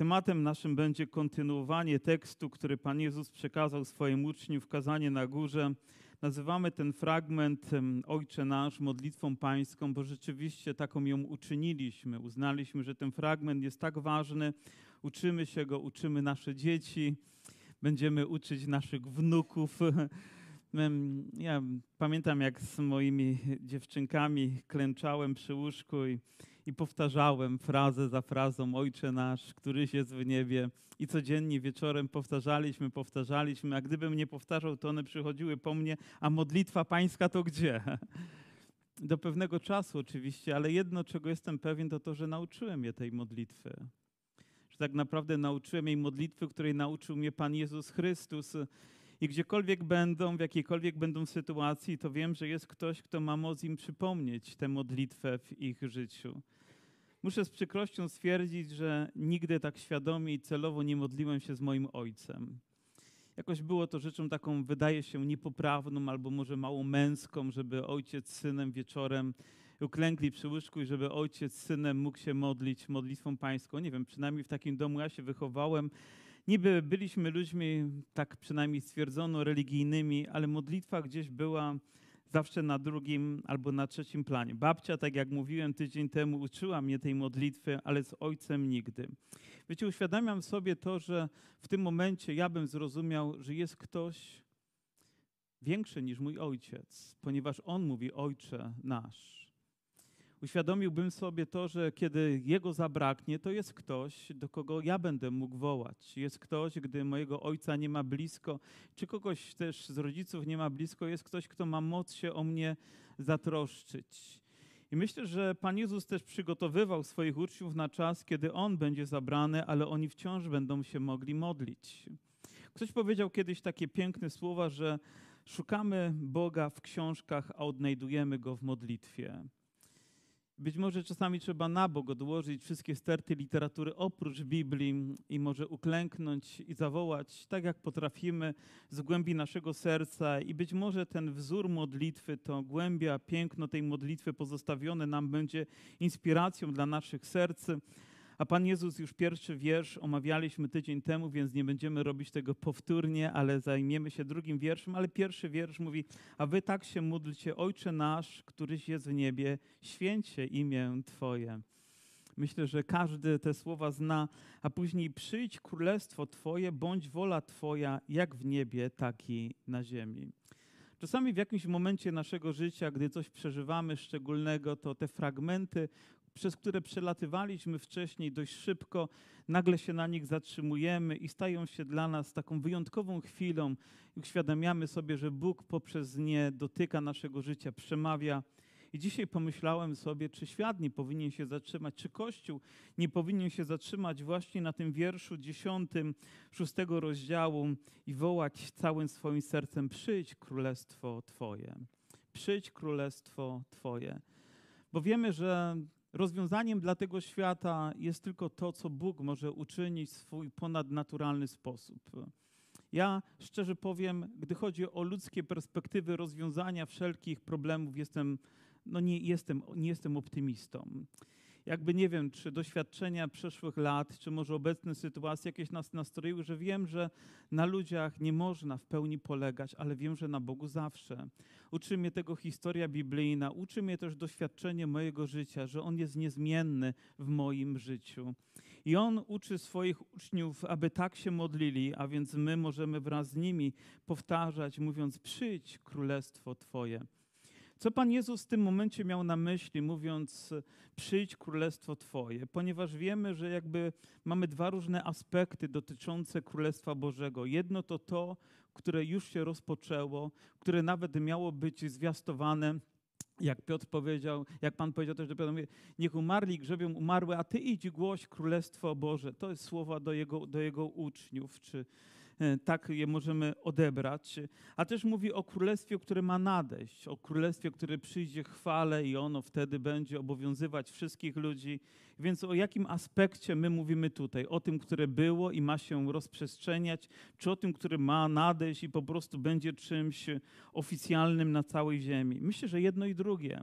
Tematem naszym będzie kontynuowanie tekstu, który Pan Jezus przekazał swoim uczniom w kazanie na górze. Nazywamy ten fragment Ojcze Nasz modlitwą pańską, bo rzeczywiście taką ją uczyniliśmy. Uznaliśmy, że ten fragment jest tak ważny. Uczymy się go, uczymy nasze dzieci, będziemy uczyć naszych wnuków. Ja pamiętam, jak z moimi dziewczynkami klęczałem przy łóżku i i powtarzałem frazę za frazą Ojcze nasz, któryś jest w niebie. I codziennie wieczorem powtarzaliśmy, powtarzaliśmy, a gdybym nie powtarzał, to one przychodziły po mnie, a modlitwa pańska to gdzie? Do pewnego czasu oczywiście, ale jedno, czego jestem pewien, to to, że nauczyłem je tej modlitwy. Że tak naprawdę nauczyłem jej modlitwy, której nauczył mnie Pan Jezus Chrystus. I gdziekolwiek będą, w jakiejkolwiek będą sytuacji, to wiem, że jest ktoś, kto ma moc im przypomnieć tę modlitwę w ich życiu. Muszę z przykrością stwierdzić, że nigdy tak świadomie i celowo nie modliłem się z moim ojcem. Jakoś było to rzeczą taką, wydaje się, niepoprawną albo może mało męską, żeby ojciec z synem wieczorem uklękli przy łóżku i żeby ojciec z synem mógł się modlić modlitwą pańską. Nie wiem, przynajmniej w takim domu ja się wychowałem. Niby byliśmy ludźmi, tak przynajmniej stwierdzono, religijnymi, ale modlitwa gdzieś była zawsze na drugim albo na trzecim planie. Babcia, tak jak mówiłem tydzień temu, uczyła mnie tej modlitwy, ale z ojcem nigdy. Wiecie, uświadamiam sobie to, że w tym momencie ja bym zrozumiał, że jest ktoś większy niż mój ojciec, ponieważ on mówi Ojcze nasz uświadomiłbym sobie to, że kiedy Jego zabraknie, to jest ktoś, do kogo ja będę mógł wołać. Jest ktoś, gdy mojego ojca nie ma blisko, czy kogoś też z rodziców nie ma blisko, jest ktoś, kto ma moc się o mnie zatroszczyć. I myślę, że Pan Jezus też przygotowywał swoich uczniów na czas, kiedy On będzie zabrany, ale oni wciąż będą się mogli modlić. Ktoś powiedział kiedyś takie piękne słowa, że szukamy Boga w książkach, a odnajdujemy Go w modlitwie. Być może czasami trzeba na bok odłożyć wszystkie sterty literatury oprócz Biblii i może uklęknąć i zawołać tak, jak potrafimy z głębi naszego serca. I być może ten wzór modlitwy, to głębia, piękno tej modlitwy pozostawione nam będzie inspiracją dla naszych serc. A Pan Jezus już pierwszy wiersz omawialiśmy tydzień temu, więc nie będziemy robić tego powtórnie, ale zajmiemy się drugim wierszem. Ale pierwszy wiersz mówi: A wy tak się módlcie, Ojcze nasz, któryś jest w niebie, święcie imię Twoje. Myślę, że każdy te słowa zna, a później przyjdź królestwo Twoje, bądź wola Twoja, jak w niebie, tak i na ziemi. Czasami w jakimś momencie naszego życia, gdy coś przeżywamy szczególnego, to te fragmenty, przez które przelatywaliśmy wcześniej dość szybko, nagle się na nich zatrzymujemy i stają się dla nas taką wyjątkową chwilą uświadamiamy sobie, że Bóg poprzez nie dotyka naszego życia, przemawia. I dzisiaj pomyślałem sobie, czy świat nie powinien się zatrzymać, czy Kościół nie powinien się zatrzymać właśnie na tym wierszu dziesiątym, szóstego rozdziału i wołać całym swoim sercem: Przyjdź królestwo Twoje, przyjdź królestwo Twoje. Bo wiemy, że Rozwiązaniem dla tego świata jest tylko to, co Bóg może uczynić w swój ponadnaturalny sposób. Ja szczerze powiem, gdy chodzi o ludzkie perspektywy rozwiązania wszelkich problemów, jestem, no nie, jestem, nie jestem optymistą jakby nie wiem, czy doświadczenia przeszłych lat, czy może obecne sytuacje jakieś nas nastroiły, że wiem, że na ludziach nie można w pełni polegać, ale wiem, że na Bogu zawsze. Uczy mnie tego historia biblijna, uczy mnie też doświadczenie mojego życia, że On jest niezmienny w moim życiu. I On uczy swoich uczniów, aby tak się modlili, a więc my możemy wraz z nimi powtarzać, mówiąc: Przyjdź, królestwo Twoje. Co Pan Jezus w tym momencie miał na myśli, mówiąc: Przyjdź królestwo Twoje? Ponieważ wiemy, że jakby mamy dwa różne aspekty dotyczące Królestwa Bożego. Jedno to to, które już się rozpoczęło, które nawet miało być zwiastowane jak Piotr powiedział, jak Pan powiedział też do Piotra, mówi, niech umarli grzebią umarłe, a Ty idź głoś Królestwo Boże. To jest słowa do jego, do jego uczniów, czy tak je możemy odebrać. A też mówi o królestwie, które ma nadejść, o królestwie, które przyjdzie chwale i ono wtedy będzie obowiązywać wszystkich ludzi. Więc o jakim aspekcie my mówimy tutaj? O tym, które było i ma się rozprzestrzeniać, czy o tym, które ma nadejść i po prostu będzie czymś oficjalnym na całej ziemi? Myślę, że jedno i drugie.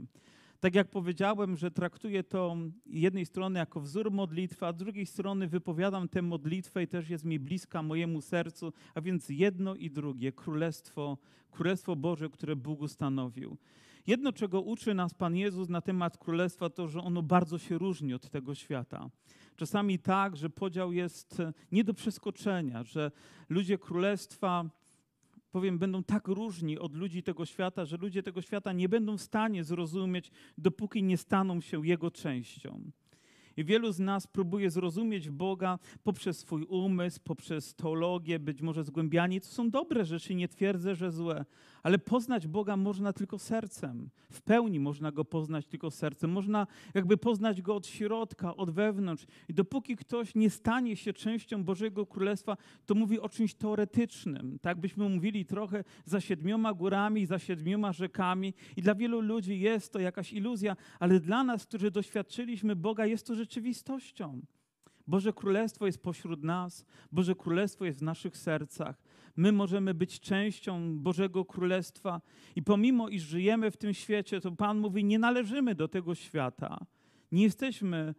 Tak jak powiedziałem, że traktuję to jednej strony jako wzór modlitwy, a z drugiej strony wypowiadam tę modlitwę i też jest mi bliska mojemu sercu, a więc jedno i drugie, Królestwo, Królestwo Boże, które Bóg ustanowił. Jedno, czego uczy nas Pan Jezus na temat Królestwa, to, że ono bardzo się różni od tego świata. Czasami tak, że podział jest nie do przeskoczenia, że ludzie Królestwa powiem, będą tak różni od ludzi tego świata, że ludzie tego świata nie będą w stanie zrozumieć, dopóki nie staną się jego częścią. I wielu z nas próbuje zrozumieć Boga poprzez swój umysł, poprzez teologię, być może zgłębianie. To są dobre rzeczy, nie twierdzę, że złe, ale poznać Boga można tylko sercem. W pełni można go poznać tylko sercem. Można jakby poznać go od środka, od wewnątrz. I dopóki ktoś nie stanie się częścią Bożego Królestwa, to mówi o czymś teoretycznym. Tak byśmy mówili trochę za siedmioma górami, za siedmioma rzekami. I dla wielu ludzi jest to jakaś iluzja, ale dla nas, którzy doświadczyliśmy Boga, jest to rzeczywistością. Boże Królestwo jest pośród nas, Boże Królestwo jest w naszych sercach. My możemy być częścią Bożego Królestwa i pomimo, iż żyjemy w tym świecie, to Pan mówi, nie należymy do tego świata. Nie jesteśmy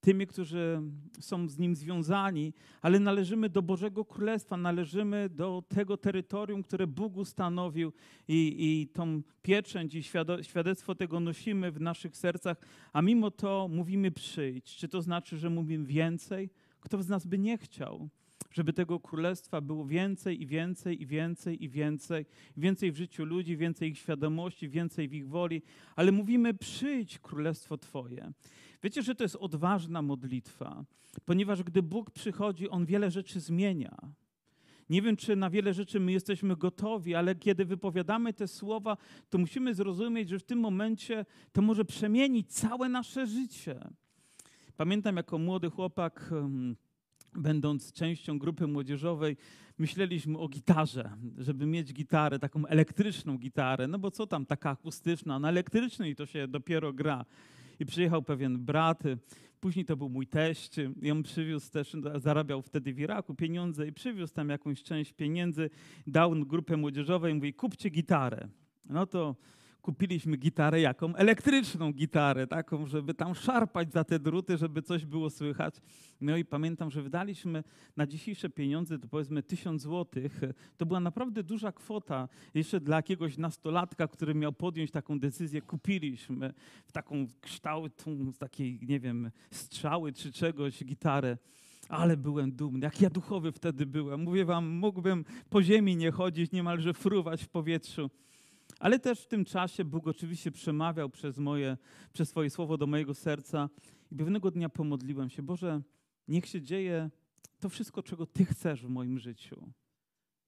tymi, którzy są z nim związani, ale należymy do Bożego Królestwa, należymy do tego terytorium, które Bóg ustanowił i, i tą pieczęć i świadectwo tego nosimy w naszych sercach, a mimo to mówimy przyjdź. Czy to znaczy, że mówimy więcej? Kto z nas by nie chciał? Żeby tego królestwa było więcej i więcej i więcej i więcej, więcej w życiu ludzi, więcej ich świadomości, więcej w ich woli, ale mówimy: przyjdź królestwo Twoje. Wiecie, że to jest odważna modlitwa, ponieważ gdy Bóg przychodzi, On wiele rzeczy zmienia. Nie wiem, czy na wiele rzeczy my jesteśmy gotowi, ale kiedy wypowiadamy te słowa, to musimy zrozumieć, że w tym momencie to może przemienić całe nasze życie. Pamiętam jako młody chłopak, będąc częścią grupy młodzieżowej, myśleliśmy o gitarze, żeby mieć gitarę, taką elektryczną gitarę, no bo co tam, taka akustyczna, na elektrycznej to się dopiero gra. I przyjechał pewien brat, później to był mój teść, i on przywiózł też, zarabiał wtedy w Iraku pieniądze i przywiózł tam jakąś część pieniędzy, dał grupę młodzieżową i mówi, kupcie gitarę. No to kupiliśmy gitarę jaką? Elektryczną gitarę, taką, żeby tam szarpać za te druty, żeby coś było słychać. No i pamiętam, że wydaliśmy na dzisiejsze pieniądze, to powiedzmy tysiąc złotych. To była naprawdę duża kwota. Jeszcze dla jakiegoś nastolatka, który miał podjąć taką decyzję, kupiliśmy w taką kształt, z takiej, nie wiem, strzały czy czegoś gitarę. Ale byłem dumny, jak ja duchowy wtedy byłem. Mówię wam, mógłbym po ziemi nie chodzić, niemalże fruwać w powietrzu. Ale też w tym czasie Bóg oczywiście przemawiał przez, moje, przez swoje słowo do mojego serca i pewnego dnia pomodliłem się, Boże, niech się dzieje to wszystko, czego Ty chcesz w moim życiu.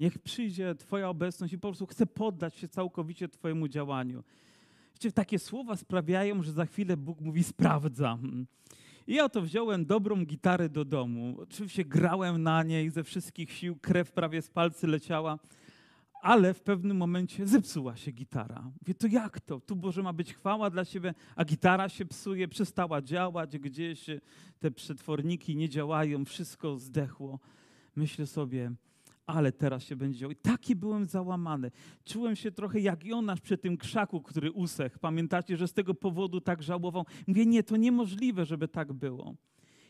Niech przyjdzie Twoja obecność i po prostu chcę poddać się całkowicie Twojemu działaniu. Wiecie, takie słowa sprawiają, że za chwilę Bóg mówi sprawdzam. I ja to wziąłem dobrą gitarę do domu. Oczywiście grałem na niej ze wszystkich sił, krew prawie z palcy leciała ale w pewnym momencie zepsuła się gitara. Wie to jak to? Tu Boże ma być chwała dla Ciebie, a gitara się psuje, przestała działać, gdzieś te przetworniki nie działają, wszystko zdechło. Myślę sobie, ale teraz się będzie działo. I taki byłem załamany. Czułem się trochę jak Jonasz przy tym krzaku, który usechł. Pamiętacie, że z tego powodu tak żałował? Mówię, nie, to niemożliwe, żeby tak było.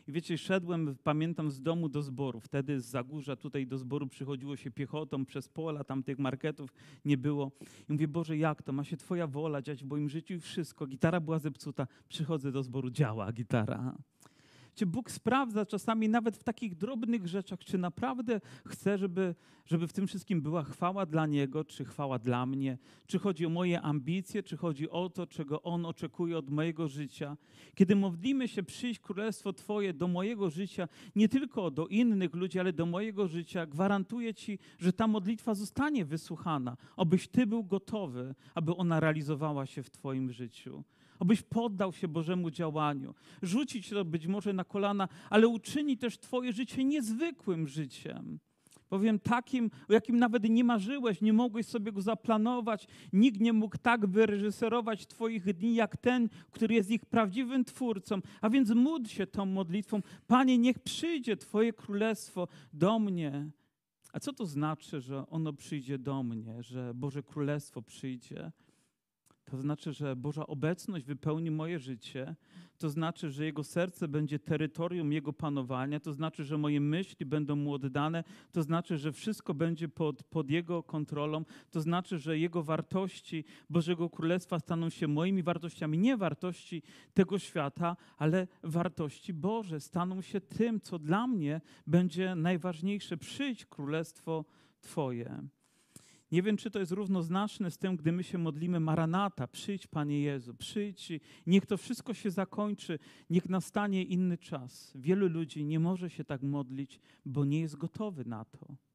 I wiecie, szedłem, pamiętam, z domu do zboru. Wtedy z Zagórza tutaj do zboru przychodziło się piechotą przez pola, tam tych marketów nie było. I mówię, Boże, jak to? Ma się Twoja wola dziać w moim życiu i wszystko. Gitara była zepsuta. Przychodzę do zboru, działa gitara. Czy Bóg sprawdza czasami nawet w takich drobnych rzeczach, czy naprawdę chce, żeby, żeby w tym wszystkim była chwała dla Niego, czy chwała dla mnie, czy chodzi o moje ambicje, czy chodzi o to, czego On oczekuje od mojego życia. Kiedy modlimy się, przyjść Królestwo Twoje do mojego życia, nie tylko do innych ludzi, ale do mojego życia, gwarantuję Ci, że ta modlitwa zostanie wysłuchana, abyś Ty był gotowy, aby ona realizowała się w Twoim życiu abyś poddał się Bożemu działaniu. Rzucić to być może na kolana, ale uczyni też Twoje życie niezwykłym życiem. Powiem takim, o jakim nawet nie marzyłeś, nie mogłeś sobie go zaplanować. Nikt nie mógł tak wyreżyserować Twoich dni, jak ten, który jest ich prawdziwym Twórcą. A więc módl się tą modlitwą. Panie, niech przyjdzie Twoje królestwo do mnie. A co to znaczy, że ono przyjdzie do mnie, że Boże Królestwo przyjdzie? To znaczy, że Boża obecność wypełni moje życie, to znaczy, że Jego serce będzie terytorium Jego panowania, to znaczy, że moje myśli będą Mu oddane, to znaczy, że wszystko będzie pod, pod Jego kontrolą, to znaczy, że Jego wartości Bożego Królestwa staną się moimi wartościami, nie wartości tego świata, ale wartości Boże, staną się tym, co dla mnie będzie najważniejsze. Przyjdź Królestwo Twoje. Nie wiem, czy to jest równoznaczne z tym, gdy my się modlimy Maranata, przyjdź Panie Jezu, przyjdź, niech to wszystko się zakończy, niech nastanie inny czas. Wielu ludzi nie może się tak modlić, bo nie jest gotowy na to.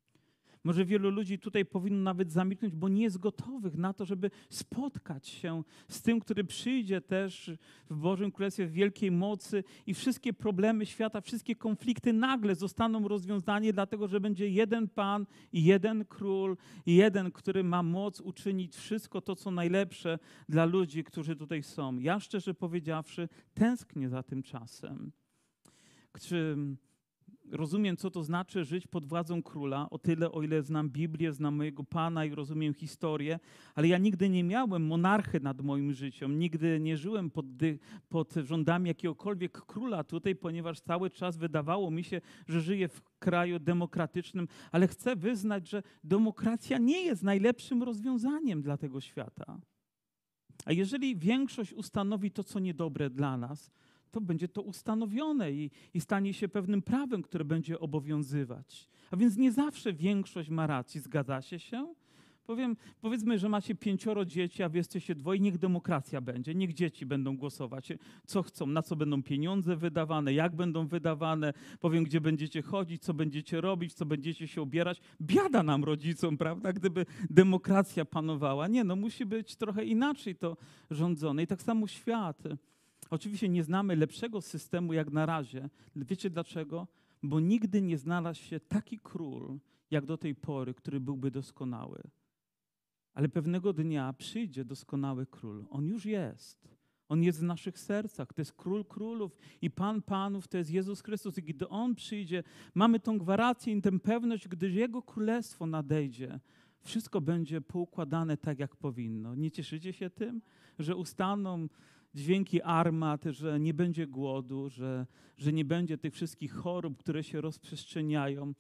Może wielu ludzi tutaj powinno nawet zamilknąć, bo nie jest gotowych na to, żeby spotkać się z tym, który przyjdzie też w Bożym Królestwie w wielkiej mocy i wszystkie problemy świata, wszystkie konflikty nagle zostaną rozwiązane, dlatego że będzie jeden Pan i jeden Król i jeden, który ma moc uczynić wszystko to, co najlepsze dla ludzi, którzy tutaj są. Ja szczerze powiedziawszy, tęsknię za tym czasem. Czy rozumiem, co to znaczy żyć pod władzą króla, o tyle, o ile znam Biblię, znam mojego Pana i rozumiem historię, ale ja nigdy nie miałem monarchy nad moim życiem, nigdy nie żyłem pod, pod rządami jakiegokolwiek króla tutaj, ponieważ cały czas wydawało mi się, że żyję w kraju demokratycznym, ale chcę wyznać, że demokracja nie jest najlepszym rozwiązaniem dla tego świata. A jeżeli większość ustanowi to, co niedobre dla nas, to będzie to ustanowione i, i stanie się pewnym prawem, które będzie obowiązywać. A więc nie zawsze większość ma racji. Zgadzacie się? Powiem, powiedzmy, że macie pięcioro dzieci, a wy jesteście dwoje, niech demokracja będzie, niech dzieci będą głosować, co chcą, na co będą pieniądze wydawane, jak będą wydawane, powiem, gdzie będziecie chodzić, co będziecie robić, co będziecie się ubierać. Biada nam rodzicom, prawda, gdyby demokracja panowała. Nie, no musi być trochę inaczej to rządzone. I tak samo świat. Oczywiście nie znamy lepszego systemu jak na razie. Wiecie dlaczego? Bo nigdy nie znalazł się taki król, jak do tej pory, który byłby doskonały. Ale pewnego dnia przyjdzie doskonały król. On już jest. On jest w naszych sercach. To jest król królów i pan panów, to jest Jezus Chrystus. I gdy on przyjdzie, mamy tą gwarancję i tę pewność, gdy jego królestwo nadejdzie, wszystko będzie poukładane tak, jak powinno. Nie cieszycie się tym, że ustaną dźwięki armat, że nie będzie głodu, że, że nie będzie tych wszystkich chorób, które się rozprzestrzeniają.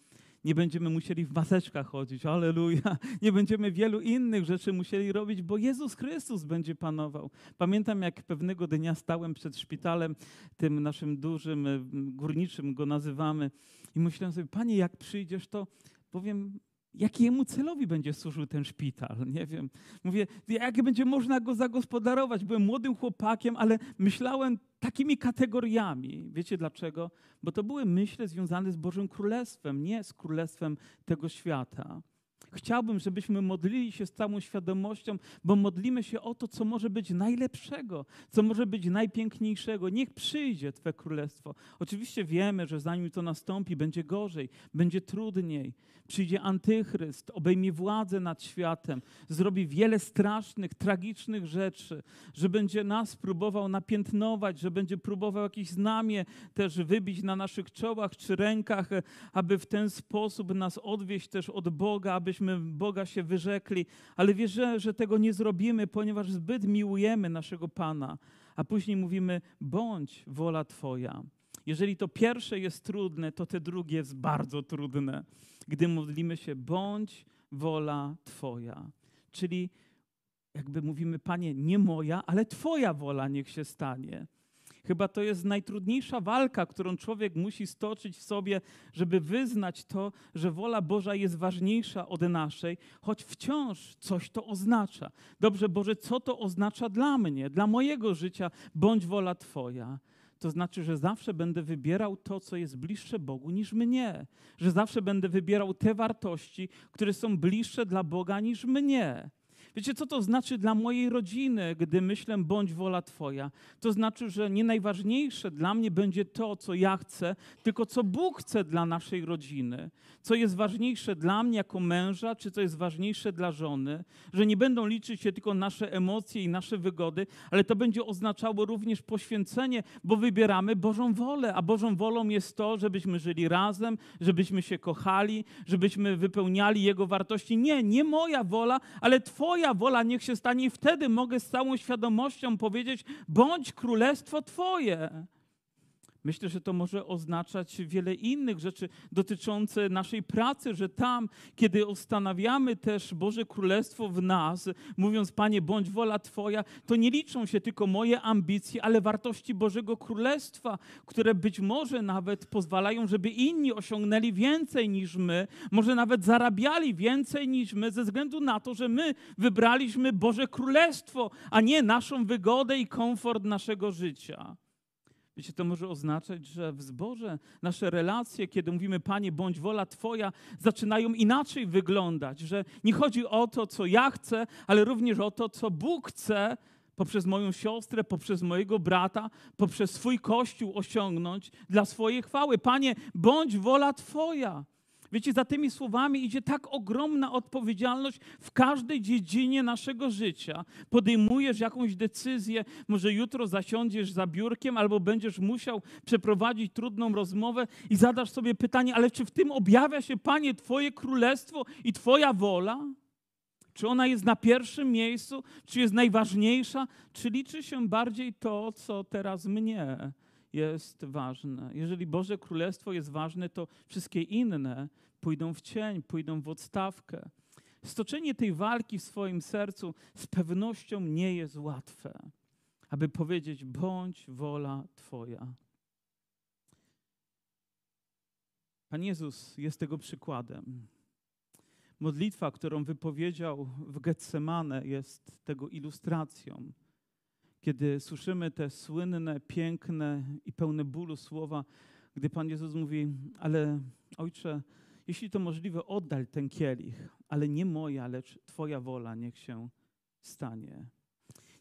Nie będziemy musieli w maseczkach chodzić, aleluja. Nie będziemy wielu innych rzeczy musieli robić, bo Jezus Chrystus będzie panował. Pamiętam, jak pewnego dnia stałem przed szpitalem, tym naszym dużym, górniczym go nazywamy, i myślałem sobie, Panie, jak przyjdziesz, to powiem, jakiemu celowi będzie służył ten szpital. Nie wiem. Mówię, jak będzie można go zagospodarować? Byłem młodym chłopakiem, ale myślałem takimi kategoriami. Wiecie dlaczego? Bo to były myśli związane z Bożym Królestwem, nie z Królestwem tego świata. Chciałbym, żebyśmy modlili się z całą świadomością, bo modlimy się o to, co może być najlepszego, co może być najpiękniejszego. Niech przyjdzie Twe królestwo. Oczywiście wiemy, że zanim to nastąpi, będzie gorzej, będzie trudniej. Przyjdzie antychryst, obejmie władzę nad światem, zrobi wiele strasznych, tragicznych rzeczy, że będzie nas próbował napiętnować, że będzie próbował jakieś znamie też wybić na naszych czołach czy rękach, aby w ten sposób nas odwieść też od Boga, abyśmy abyśmy Boga się wyrzekli, ale wierzę, że tego nie zrobimy, ponieważ zbyt miłujemy naszego Pana. A później mówimy, bądź wola Twoja. Jeżeli to pierwsze jest trudne, to te drugie jest bardzo trudne. Gdy modlimy się, bądź wola Twoja. Czyli jakby mówimy, Panie, nie moja, ale Twoja wola niech się stanie. Chyba to jest najtrudniejsza walka, którą człowiek musi stoczyć w sobie, żeby wyznać to, że wola Boża jest ważniejsza od naszej, choć wciąż coś to oznacza. Dobrze, Boże, co to oznacza dla mnie, dla mojego życia, bądź wola Twoja. To znaczy, że zawsze będę wybierał to, co jest bliższe Bogu niż mnie. Że zawsze będę wybierał te wartości, które są bliższe dla Boga niż mnie. Wiecie, co to znaczy dla mojej rodziny, gdy myślę, bądź wola Twoja? To znaczy, że nie najważniejsze dla mnie będzie to, co ja chcę, tylko co Bóg chce dla naszej rodziny. Co jest ważniejsze dla mnie jako męża, czy co jest ważniejsze dla żony. Że nie będą liczyć się tylko nasze emocje i nasze wygody, ale to będzie oznaczało również poświęcenie, bo wybieramy Bożą wolę, a Bożą wolą jest to, żebyśmy żyli razem, żebyśmy się kochali, żebyśmy wypełniali Jego wartości. Nie, nie moja wola, ale Twoja Twoja wola niech się stanie i wtedy mogę z całą świadomością powiedzieć, bądź królestwo Twoje. Myślę, że to może oznaczać wiele innych rzeczy dotyczące naszej pracy, że tam, kiedy ustanawiamy też Boże Królestwo w nas, mówiąc, Panie, bądź wola Twoja, to nie liczą się tylko moje ambicje, ale wartości Bożego Królestwa, które być może nawet pozwalają, żeby inni osiągnęli więcej niż my, może nawet zarabiali więcej niż my, ze względu na to, że my wybraliśmy Boże Królestwo, a nie naszą wygodę i komfort naszego życia. Wiecie, to może oznaczać, że w zborze nasze relacje, kiedy mówimy Panie, bądź wola Twoja, zaczynają inaczej wyglądać, że nie chodzi o to, co ja chcę, ale również o to, co Bóg chce poprzez moją siostrę, poprzez mojego brata, poprzez swój Kościół osiągnąć dla swojej chwały. Panie, bądź wola Twoja. Wiecie, za tymi słowami idzie tak ogromna odpowiedzialność w każdej dziedzinie naszego życia. Podejmujesz jakąś decyzję, może jutro zasiądziesz za biurkiem, albo będziesz musiał przeprowadzić trudną rozmowę i zadasz sobie pytanie, ale czy w tym objawia się, Panie, Twoje królestwo i Twoja wola? Czy ona jest na pierwszym miejscu, czy jest najważniejsza, czy liczy się bardziej to, co teraz mnie jest ważne. Jeżeli Boże Królestwo jest ważne, to wszystkie inne pójdą w cień, pójdą w odstawkę. Stoczenie tej walki w swoim sercu z pewnością nie jest łatwe, aby powiedzieć: bądź wola Twoja. Pan Jezus jest tego przykładem. Modlitwa, którą wypowiedział w Getsemane, jest tego ilustracją kiedy słyszymy te słynne, piękne i pełne bólu słowa, gdy Pan Jezus mówi, ale Ojcze, jeśli to możliwe, oddal ten kielich, ale nie moja, lecz Twoja wola niech się stanie.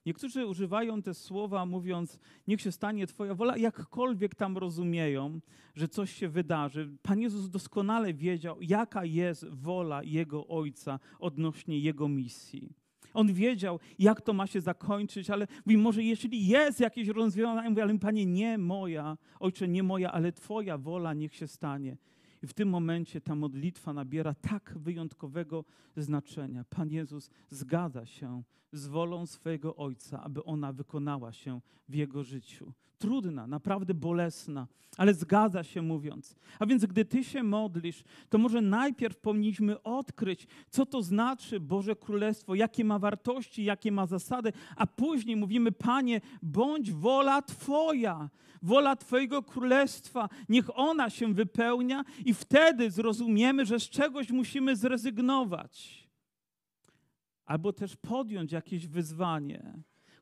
Niektórzy używają te słowa, mówiąc, niech się stanie Twoja wola, jakkolwiek tam rozumieją, że coś się wydarzy. Pan Jezus doskonale wiedział, jaka jest wola Jego Ojca odnośnie Jego misji. On wiedział, jak to ma się zakończyć, ale mówi, może jeśli jest jakieś rozwiązanie, mówi, ale Panie, nie moja, Ojcze, nie moja, ale Twoja wola niech się stanie. I w tym momencie ta modlitwa nabiera tak wyjątkowego znaczenia. Pan Jezus zgadza się z wolą swojego Ojca, aby ona wykonała się w Jego życiu. Trudna, naprawdę bolesna, ale zgadza się mówiąc. A więc gdy Ty się modlisz, to może najpierw powinniśmy odkryć, co to znaczy Boże Królestwo, jakie ma wartości, jakie ma zasady, a później mówimy, Panie, bądź wola Twoja, wola Twojego Królestwa, niech ona się wypełnia i wtedy zrozumiemy, że z czegoś musimy zrezygnować albo też podjąć jakieś wyzwanie,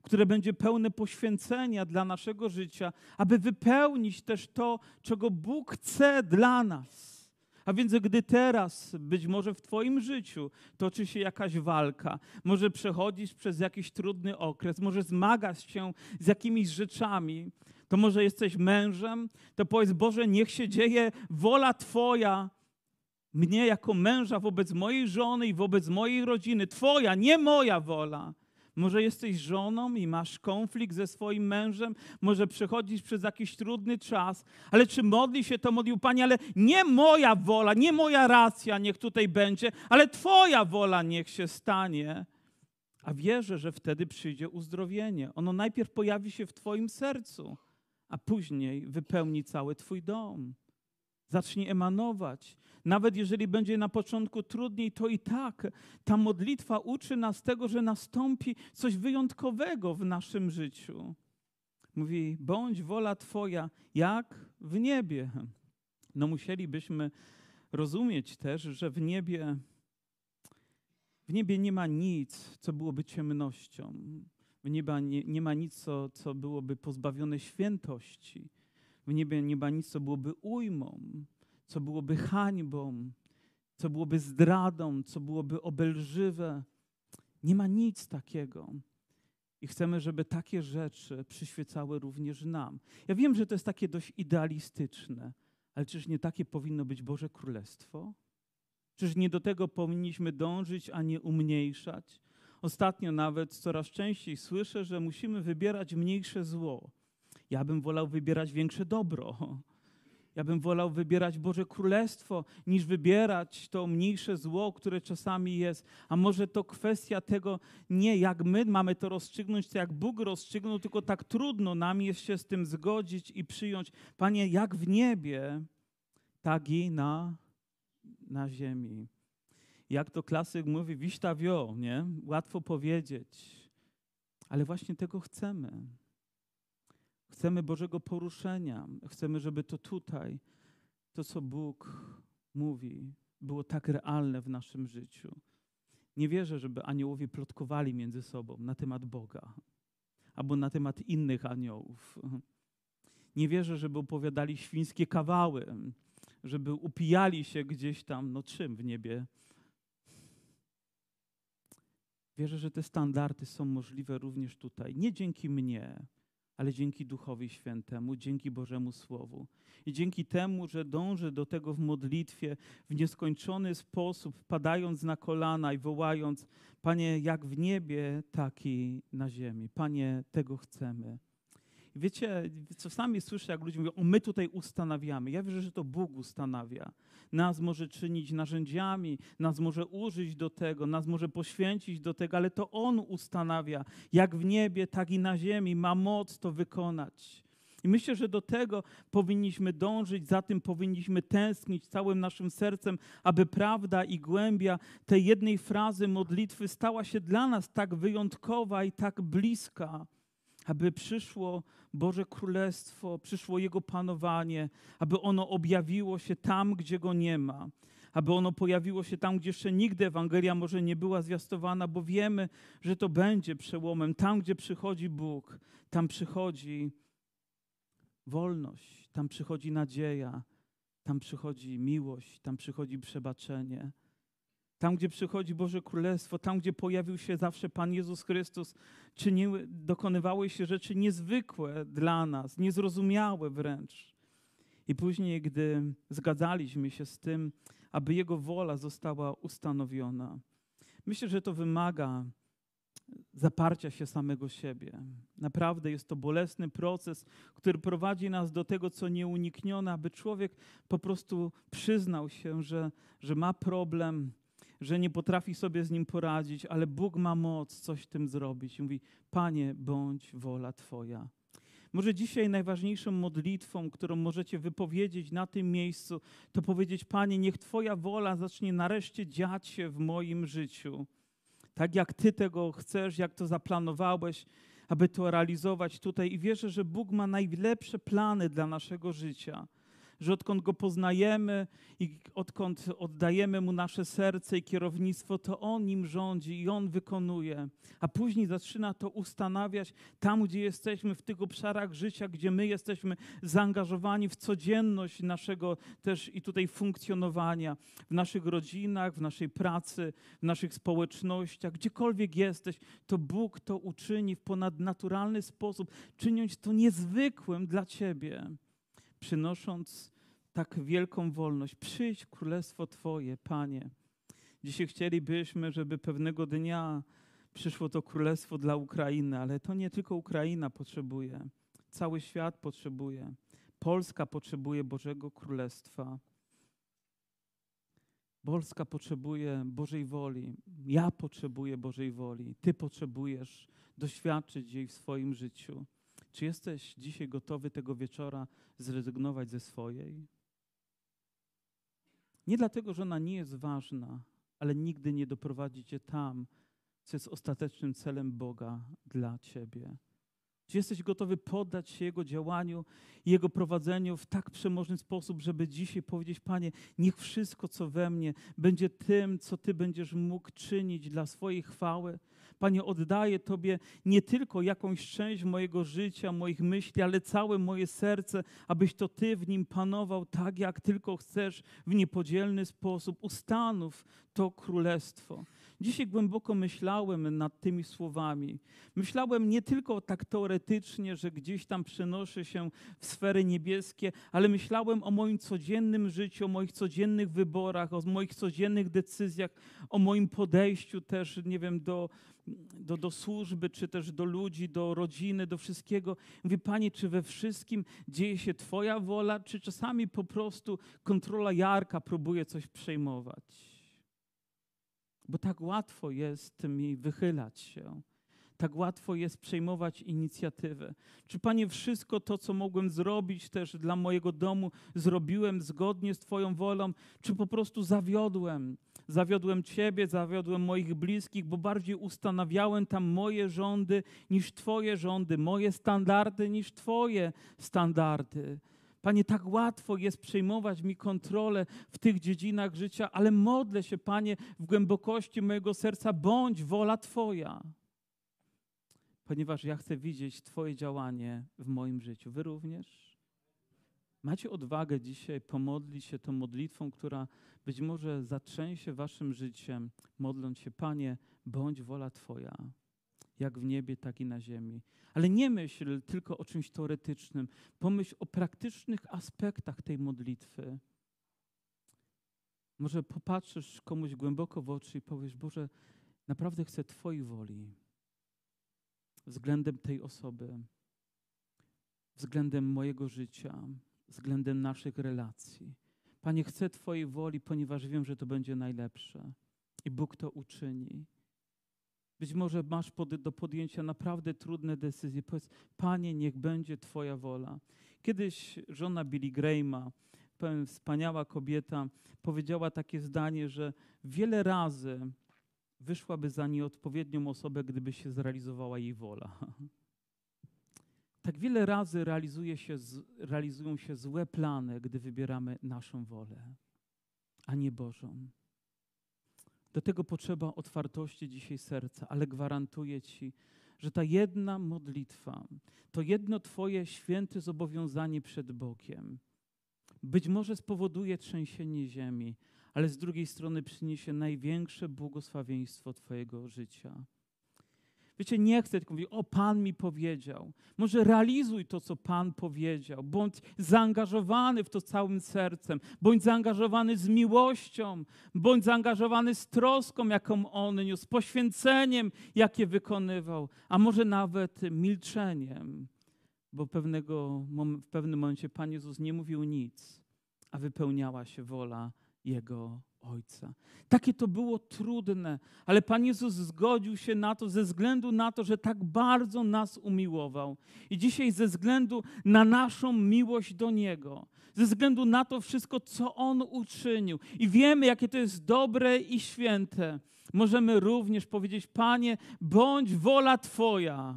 które będzie pełne poświęcenia dla naszego życia, aby wypełnić też to, czego Bóg chce dla nas. A więc gdy teraz, być może w Twoim życiu, toczy się jakaś walka, może przechodzisz przez jakiś trudny okres, może zmagasz się z jakimiś rzeczami, to może jesteś mężem, to powiedz Boże, niech się dzieje wola Twoja, mnie jako męża wobec mojej żony i wobec mojej rodziny. Twoja, nie moja wola. Może jesteś żoną i masz konflikt ze swoim mężem, może przechodzisz przez jakiś trudny czas, ale czy modli się to modlił Panie, ale nie moja wola, nie moja racja niech tutaj będzie, ale Twoja wola niech się stanie. A wierzę, że wtedy przyjdzie uzdrowienie. Ono najpierw pojawi się w Twoim sercu, a później wypełni cały Twój dom. Zacznie emanować. Nawet jeżeli będzie na początku trudniej, to i tak ta modlitwa uczy nas tego, że nastąpi coś wyjątkowego w naszym życiu. Mówi, bądź wola Twoja, jak w niebie. No musielibyśmy rozumieć też, że w niebie, w niebie nie ma nic, co byłoby ciemnością. W niebie nie, nie ma nic, co, co byłoby pozbawione świętości. W niebie nie ma nic, co byłoby ujmą co byłoby hańbą, co byłoby zdradą, co byłoby obelżywe. Nie ma nic takiego. I chcemy, żeby takie rzeczy przyświecały również nam. Ja wiem, że to jest takie dość idealistyczne, ale czyż nie takie powinno być Boże Królestwo? Czyż nie do tego powinniśmy dążyć, a nie umniejszać? Ostatnio nawet coraz częściej słyszę, że musimy wybierać mniejsze zło. Ja bym wolał wybierać większe dobro. Ja bym wolał wybierać Boże Królestwo, niż wybierać to mniejsze zło, które czasami jest. A może to kwestia tego, nie jak my mamy to rozstrzygnąć, to jak Bóg rozstrzygnął, tylko tak trudno nam jest się z tym zgodzić i przyjąć. Panie, jak w niebie, tak i na, na ziemi. Jak to klasyk mówi, wiśta wio, nie? Łatwo powiedzieć. Ale właśnie tego chcemy. Chcemy Bożego poruszenia. Chcemy, żeby to tutaj, to co Bóg mówi, było tak realne w naszym życiu. Nie wierzę, żeby aniołowie plotkowali między sobą na temat Boga albo na temat innych aniołów. Nie wierzę, żeby opowiadali świńskie kawały, żeby upijali się gdzieś tam, no czym w niebie. Wierzę, że te standardy są możliwe również tutaj. Nie dzięki mnie, ale dzięki Duchowi Świętemu, dzięki Bożemu Słowu. I dzięki temu, że dążę do tego w modlitwie w nieskończony sposób, padając na kolana i wołając, Panie, jak w niebie, tak i na ziemi. Panie, tego chcemy. Wiecie, czasami słyszę, jak ludzie mówią, o my tutaj ustanawiamy. Ja wierzę, że to Bóg ustanawia. Nas może czynić narzędziami, nas może użyć do tego, nas może poświęcić do tego, ale to On ustanawia. Jak w niebie, tak i na ziemi ma moc to wykonać. I myślę, że do tego powinniśmy dążyć, za tym powinniśmy tęsknić całym naszym sercem, aby prawda i głębia tej jednej frazy modlitwy stała się dla nas tak wyjątkowa i tak bliska aby przyszło Boże Królestwo, przyszło Jego panowanie, aby ono objawiło się tam, gdzie go nie ma, aby ono pojawiło się tam, gdzie jeszcze nigdy Ewangelia może nie była zwiastowana, bo wiemy, że to będzie przełomem. Tam, gdzie przychodzi Bóg, tam przychodzi wolność, tam przychodzi nadzieja, tam przychodzi miłość, tam przychodzi przebaczenie. Tam, gdzie przychodzi Boże Królestwo, tam, gdzie pojawił się zawsze Pan Jezus Chrystus, czyniły, dokonywały się rzeczy niezwykłe dla nas, niezrozumiałe wręcz. I później, gdy zgadzaliśmy się z tym, aby Jego wola została ustanowiona, myślę, że to wymaga zaparcia się samego siebie. Naprawdę jest to bolesny proces, który prowadzi nas do tego, co nieuniknione, aby człowiek po prostu przyznał się, że, że ma problem, że nie potrafi sobie z nim poradzić, ale Bóg ma moc coś tym zrobić. I mówi: Panie, bądź wola Twoja. Może dzisiaj najważniejszą modlitwą, którą możecie wypowiedzieć na tym miejscu, to powiedzieć: Panie, niech Twoja wola zacznie nareszcie dziać się w moim życiu. Tak jak Ty tego chcesz, jak to zaplanowałeś, aby to realizować tutaj. I wierzę, że Bóg ma najlepsze plany dla naszego życia że odkąd Go poznajemy i odkąd oddajemy Mu nasze serce i kierownictwo, to On nim rządzi i On wykonuje. A później zaczyna to ustanawiać tam, gdzie jesteśmy, w tych obszarach życia, gdzie my jesteśmy zaangażowani w codzienność naszego też i tutaj funkcjonowania, w naszych rodzinach, w naszej pracy, w naszych społecznościach, gdziekolwiek jesteś, to Bóg to uczyni w ponadnaturalny sposób, czyniąc to niezwykłym dla Ciebie przynosząc tak wielką wolność. Przyjdź królestwo Twoje, Panie. Dzisiaj chcielibyśmy, żeby pewnego dnia przyszło to królestwo dla Ukrainy, ale to nie tylko Ukraina potrzebuje. Cały świat potrzebuje. Polska potrzebuje Bożego Królestwa. Polska potrzebuje Bożej woli. Ja potrzebuję Bożej woli. Ty potrzebujesz doświadczyć jej w swoim życiu. Czy jesteś dzisiaj gotowy tego wieczora zrezygnować ze swojej? Nie dlatego, że ona nie jest ważna, ale nigdy nie doprowadzi cię tam, co jest ostatecznym celem Boga dla ciebie. Czy jesteś gotowy poddać się Jego działaniu Jego prowadzeniu w tak przemożny sposób, żeby dzisiaj powiedzieć, Panie, niech wszystko, co we mnie, będzie tym, co Ty będziesz mógł czynić dla swojej chwały, Panie, oddaję Tobie nie tylko jakąś część mojego życia, moich myśli, ale całe moje serce, abyś to Ty w nim panował tak, jak tylko chcesz, w niepodzielny sposób. Ustanów to królestwo. Dzisiaj głęboko myślałem nad tymi słowami. Myślałem nie tylko tak teoretycznie, że gdzieś tam przenoszę się w sfery niebieskie, ale myślałem o moim codziennym życiu, o moich codziennych wyborach, o moich codziennych decyzjach, o moim podejściu też, nie wiem, do, do, do służby, czy też do ludzi, do rodziny, do wszystkiego. Mówię, Panie, czy we wszystkim dzieje się Twoja wola, czy czasami po prostu kontrola Jarka próbuje coś przejmować? Bo tak łatwo jest mi wychylać się tak łatwo jest przejmować inicjatywę. Czy Panie, wszystko to, co mogłem zrobić też dla mojego domu, zrobiłem zgodnie z Twoją wolą, czy po prostu zawiodłem? Zawiodłem Ciebie, zawiodłem moich bliskich, bo bardziej ustanawiałem tam moje rządy niż Twoje rządy, moje standardy niż Twoje standardy. Panie, tak łatwo jest przejmować mi kontrolę w tych dziedzinach życia, ale modlę się, Panie, w głębokości mojego serca, bądź wola Twoja ponieważ ja chcę widzieć Twoje działanie w moim życiu. Wy również? Macie odwagę dzisiaj pomodlić się tą modlitwą, która być może zatrzęsie Waszym życiem, modląc się, Panie, bądź wola Twoja, jak w niebie, tak i na ziemi. Ale nie myśl tylko o czymś teoretycznym, pomyśl o praktycznych aspektach tej modlitwy. Może popatrzysz komuś głęboko w oczy i powiesz, Boże, naprawdę chcę Twojej woli względem tej osoby, względem mojego życia, względem naszych relacji. Panie, chcę Twojej woli, ponieważ wiem, że to będzie najlepsze. I Bóg to uczyni. Być może masz pod, do podjęcia naprawdę trudne decyzje. Powiedz, Panie, niech będzie Twoja wola. Kiedyś żona Billy Grahama, powiem, wspaniała kobieta, powiedziała takie zdanie, że wiele razy wyszłaby za nieodpowiednią osobę, gdyby się zrealizowała jej wola. Tak wiele razy realizuje się, realizują się złe plany, gdy wybieramy naszą wolę, a nie Bożą. Do tego potrzeba otwartości dzisiaj serca, ale gwarantuję Ci, że ta jedna modlitwa, to jedno Twoje święte zobowiązanie przed Bogiem, być może spowoduje trzęsienie ziemi, ale z drugiej strony przyniesie największe błogosławieństwo Twojego życia. Wiecie, nie chcę tylko mówić, o Pan mi powiedział. Może realizuj to, co Pan powiedział. Bądź zaangażowany w to całym sercem. Bądź zaangażowany z miłością. Bądź zaangażowany z troską, jaką On niósł, poświęceniem, jakie wykonywał. A może nawet milczeniem. Bo pewnego, w pewnym momencie Pan Jezus nie mówił nic, a wypełniała się wola jego Ojca. Takie to było trudne, ale Pan Jezus zgodził się na to ze względu na to, że tak bardzo nas umiłował. I dzisiaj ze względu na naszą miłość do Niego, ze względu na to wszystko, co On uczynił i wiemy, jakie to jest dobre i święte, możemy również powiedzieć: Panie, bądź wola Twoja,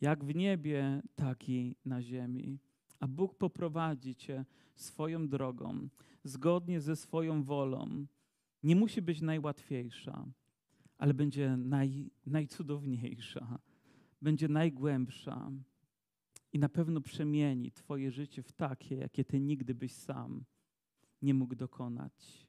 jak w niebie, tak i na ziemi. A Bóg poprowadzi Cię swoją drogą zgodnie ze swoją wolą. Nie musi być najłatwiejsza, ale będzie naj, najcudowniejsza, będzie najgłębsza i na pewno przemieni Twoje życie w takie, jakie Ty nigdy byś sam nie mógł dokonać.